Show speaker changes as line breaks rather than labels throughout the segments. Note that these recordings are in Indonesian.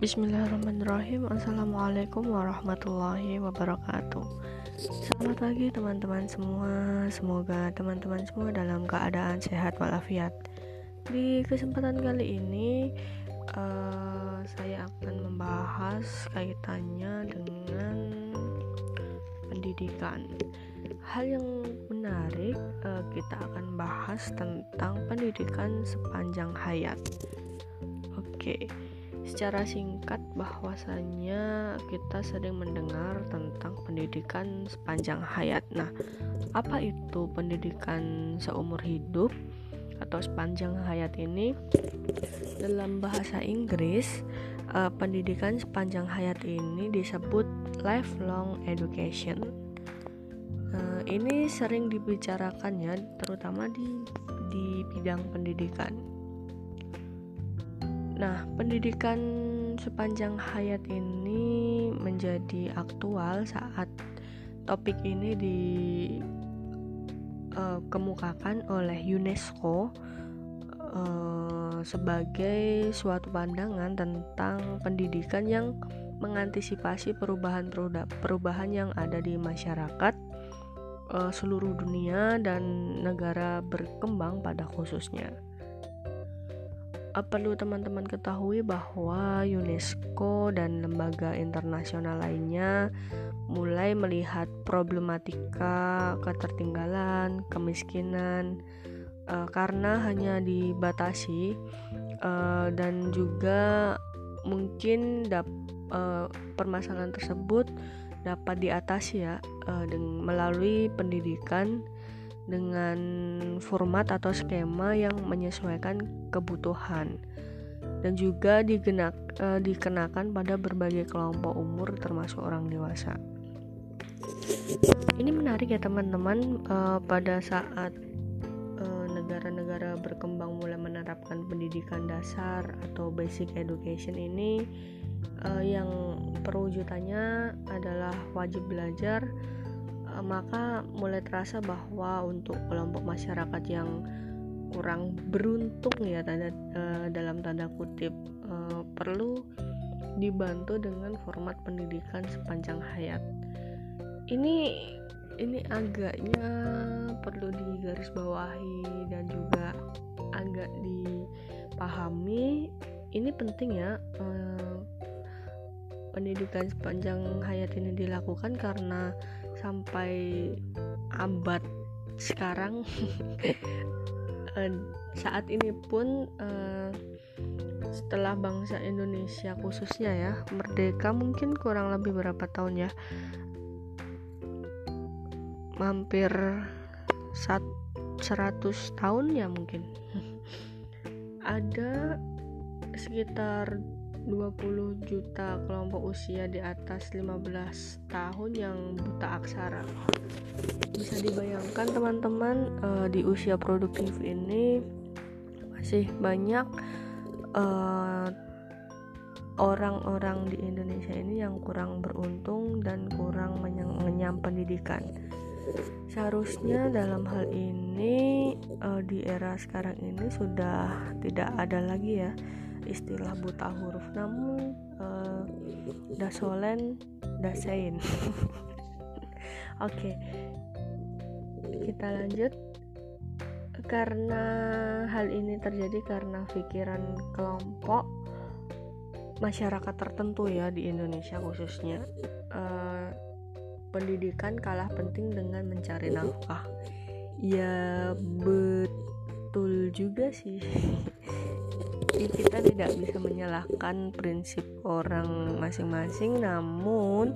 Bismillahirrahmanirrahim. Assalamualaikum warahmatullahi wabarakatuh. Selamat pagi teman-teman semua. Semoga teman-teman semua dalam keadaan sehat walafiat. Di kesempatan kali ini uh, Saya akan membahas kaitannya dengan pendidikan. Hal yang menarik uh, kita akan bahas tentang pendidikan sepanjang hayat. Oke. okay secara singkat bahwasanya kita sering mendengar tentang pendidikan sepanjang hayat. Nah, apa itu pendidikan seumur hidup atau sepanjang hayat ini? Dalam bahasa Inggris, uh, pendidikan sepanjang hayat ini disebut lifelong education. Uh, ini sering dibicarakan ya, terutama di di bidang pendidikan Nah, pendidikan sepanjang hayat ini menjadi aktual saat topik ini dikemukakan uh, oleh UNESCO uh, sebagai suatu pandangan tentang pendidikan yang mengantisipasi perubahan-perubahan yang ada di masyarakat uh, seluruh dunia dan negara berkembang pada khususnya perlu teman-teman ketahui bahwa UNESCO dan lembaga internasional lainnya mulai melihat problematika ketertinggalan, kemiskinan uh, karena hanya dibatasi uh, dan juga mungkin dap, uh, permasalahan tersebut dapat diatasi ya uh, dengan melalui pendidikan dengan format atau skema yang menyesuaikan kebutuhan dan juga digenak, e, dikenakan pada berbagai kelompok umur termasuk orang dewasa. Ini menarik ya teman-teman e, pada saat negara-negara berkembang mulai menerapkan pendidikan dasar atau basic education ini yang perwujudannya adalah wajib belajar Eh, maka mulai terasa bahwa untuk kelompok masyarakat yang kurang beruntung ya tanda uh, dalam tanda kutip uh, perlu dibantu dengan format pendidikan sepanjang hayat. Ini ini agaknya perlu digarisbawahi dan juga agak dipahami. Ini penting ya. Uh, pendidikan sepanjang hayat ini dilakukan karena sampai abad sekarang. Eh, saat ini pun uh, setelah bangsa Indonesia khususnya ya merdeka mungkin kurang lebih berapa tahun ya? Hampir sat, 100 tahun ya mungkin. Ada sekitar 20 juta kelompok usia di atas 15 tahun yang buta aksara. Bisa dibayangkan teman-teman uh, di usia produktif ini masih banyak eh, orang-orang di Indonesia ini yang kurang beruntung dan kurang mengenyam pendidikan. Seharusnya dalam hal ini uh, di era sekarang ini sudah tidak ada lagi ya istilah buta huruf. Namun uh, dasolen dasein. Oke okay. kita lanjut. Karena hal ini terjadi karena pikiran kelompok masyarakat tertentu ya di Indonesia khususnya uh, pendidikan kalah penting dengan mencari nafkah. Ya betul juga sih kita tidak bisa menyalahkan prinsip orang masing-masing namun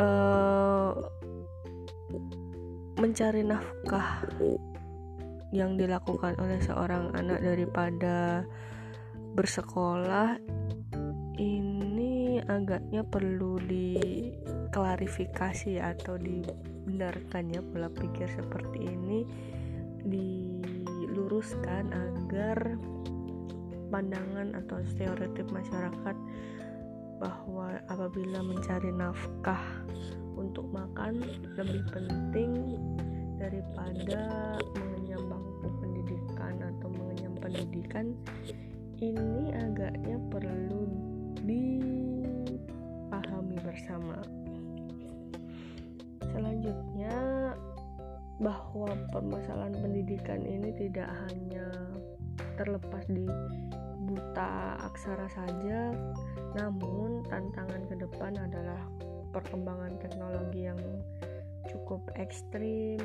uh, mencari nafkah yang dilakukan oleh seorang anak daripada bersekolah ini agaknya perlu diklarifikasi atau dibenarkan ya pola pikir seperti ini diluruskan agar pandangan atau stereotip masyarakat bahwa apabila mencari nafkah untuk makan lebih penting daripada mengenyam bangku pendidikan atau mengenyam pendidikan ini agaknya perlu dipahami bersama. Selanjutnya bahwa permasalahan pendidikan ini tidak hanya terlepas di buta aksara saja, namun tantangan ke depan adalah perkembangan teknologi yang cukup ekstrim.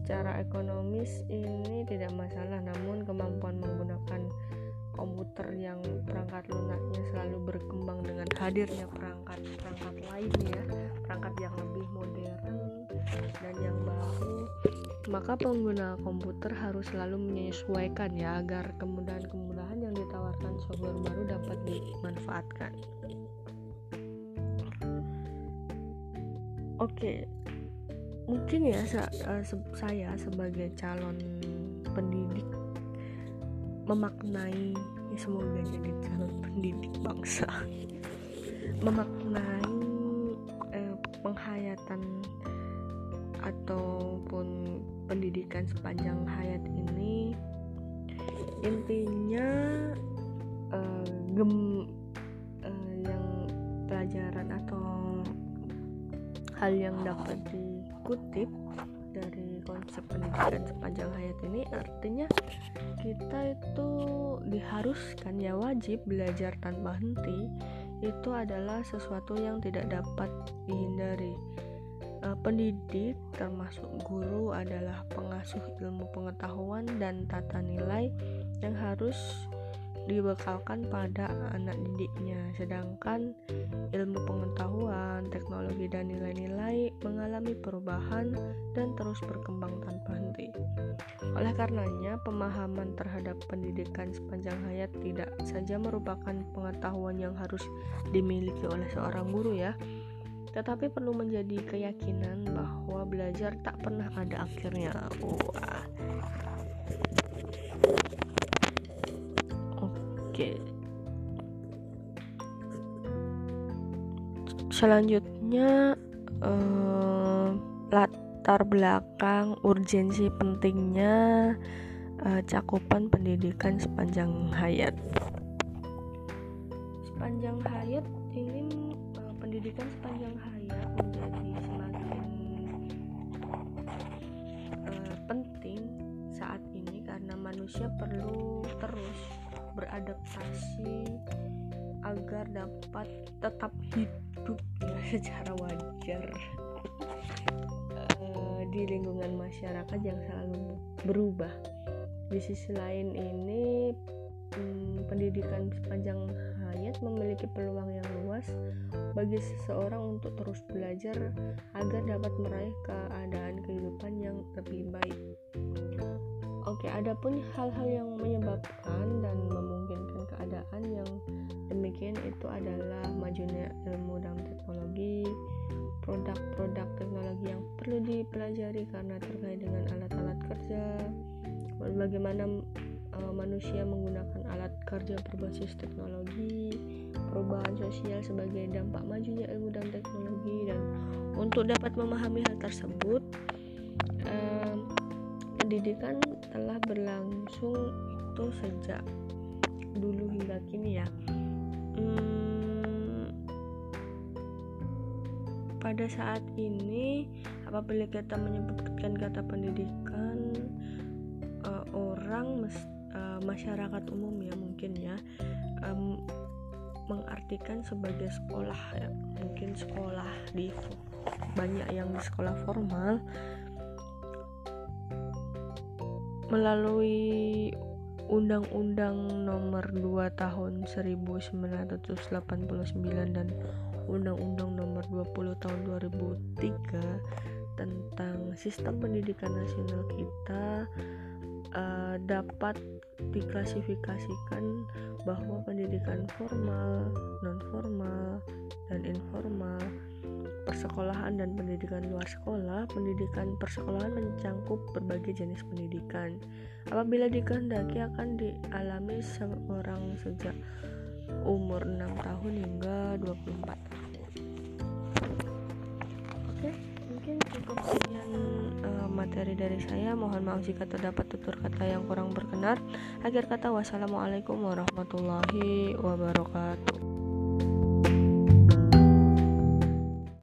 Secara ekonomis ini tidak masalah, namun kemampuan menggunakan komputer yang perangkat lunaknya selalu berkembang dengan hadirnya perangkat-perangkat lainnya, perangkat yang lebih modern dan yang baru, maka pengguna komputer harus selalu menyesuaikan ya agar kemudahan-kemudahan yang ditawarkan software baru dapat dimanfaatkan. Oke, mungkin ya eh, saya sebagai calon pendidik memaknai ya semoga jadi calon pendidik bangsa memaknai eh, penghayatan ataupun pendidikan sepanjang hayat ini intinya eh, gem eh, yang pelajaran atau hal yang dapat dikutip dari konsep pendidikan sepanjang hayat ini artinya kita itu diharuskan ya wajib belajar tanpa henti itu adalah sesuatu yang tidak dapat dihindari. uh, pendidik termasuk guru adalah pengasuh ilmu pengetahuan dan tata nilai yang harus dibekalkan pada anak didiknya. Sedangkan ilmu pengetahuan, teknologi dan nilai-nilai mengalami perubahan dan terus berkembang tanpa henti. Oleh karenanya pemahaman terhadap pendidikan sepanjang hayat tidak saja merupakan pengetahuan yang harus dimiliki oleh seorang guru ya tetapi perlu menjadi keyakinan bahwa belajar tak pernah ada akhirnya. Wah. Oke. Selanjutnya eh, latar belakang urgensi pentingnya eh, cakupan pendidikan sepanjang hayat. Sepanjang pendidikan sepanjang hayat menjadi semakin uh, penting saat ini karena manusia perlu terus beradaptasi agar dapat tetap hidup ya secara wajar uh, di lingkungan masyarakat yang selalu berubah. Di sisi lain ini hmm, pendidikan sepanjang memiliki peluang yang luas bagi seseorang untuk terus belajar agar dapat meraih keadaan kehidupan yang lebih baik. Oke, adapun hal-hal yang menyebabkan dan memungkinkan keadaan yang demikian itu adalah majunya ilmu dan teknologi, produk-produk teknologi yang perlu dipelajari karena terkait dengan alat-alat kerja, bagaimana uh, manusia menggunakan alat kerja berbasis teknologi, perubahan sosial sebagai dampak majunya ilmu dan teknologi dan untuk dapat memahami hal tersebut uh, pendidikan telah berlangsung itu sejak dulu hingga kini ya. Hmm, pada saat ini apabila kita menyebutkan kata pendidikan uh, orang mesti uh, masyarakat umum ya mungkin ya um, mengartikan sebagai sekolah ya. Mungkin sekolah di banyak yang di sekolah formal. Melalui Undang-Undang Nomor 2 Tahun 1989 dan Undang-Undang Nomor 20 Tahun 2003 tentang sistem pendidikan nasional kita uh, dapat diklasifikasikan bahwa pendidikan formal, non formal, dan informal, persekolahan dan pendidikan luar sekolah, pendidikan persekolahan mencangkup berbagai jenis pendidikan. Apabila dikehendaki akan dialami seorang sejak umur 6 tahun hingga 24 tahun. Oke, mungkin cukup materi dari saya. Mohon maaf jika terdapat tutur kata yang kurang berkenan. Akhir kata wassalamualaikum warahmatullahi wabarakatuh.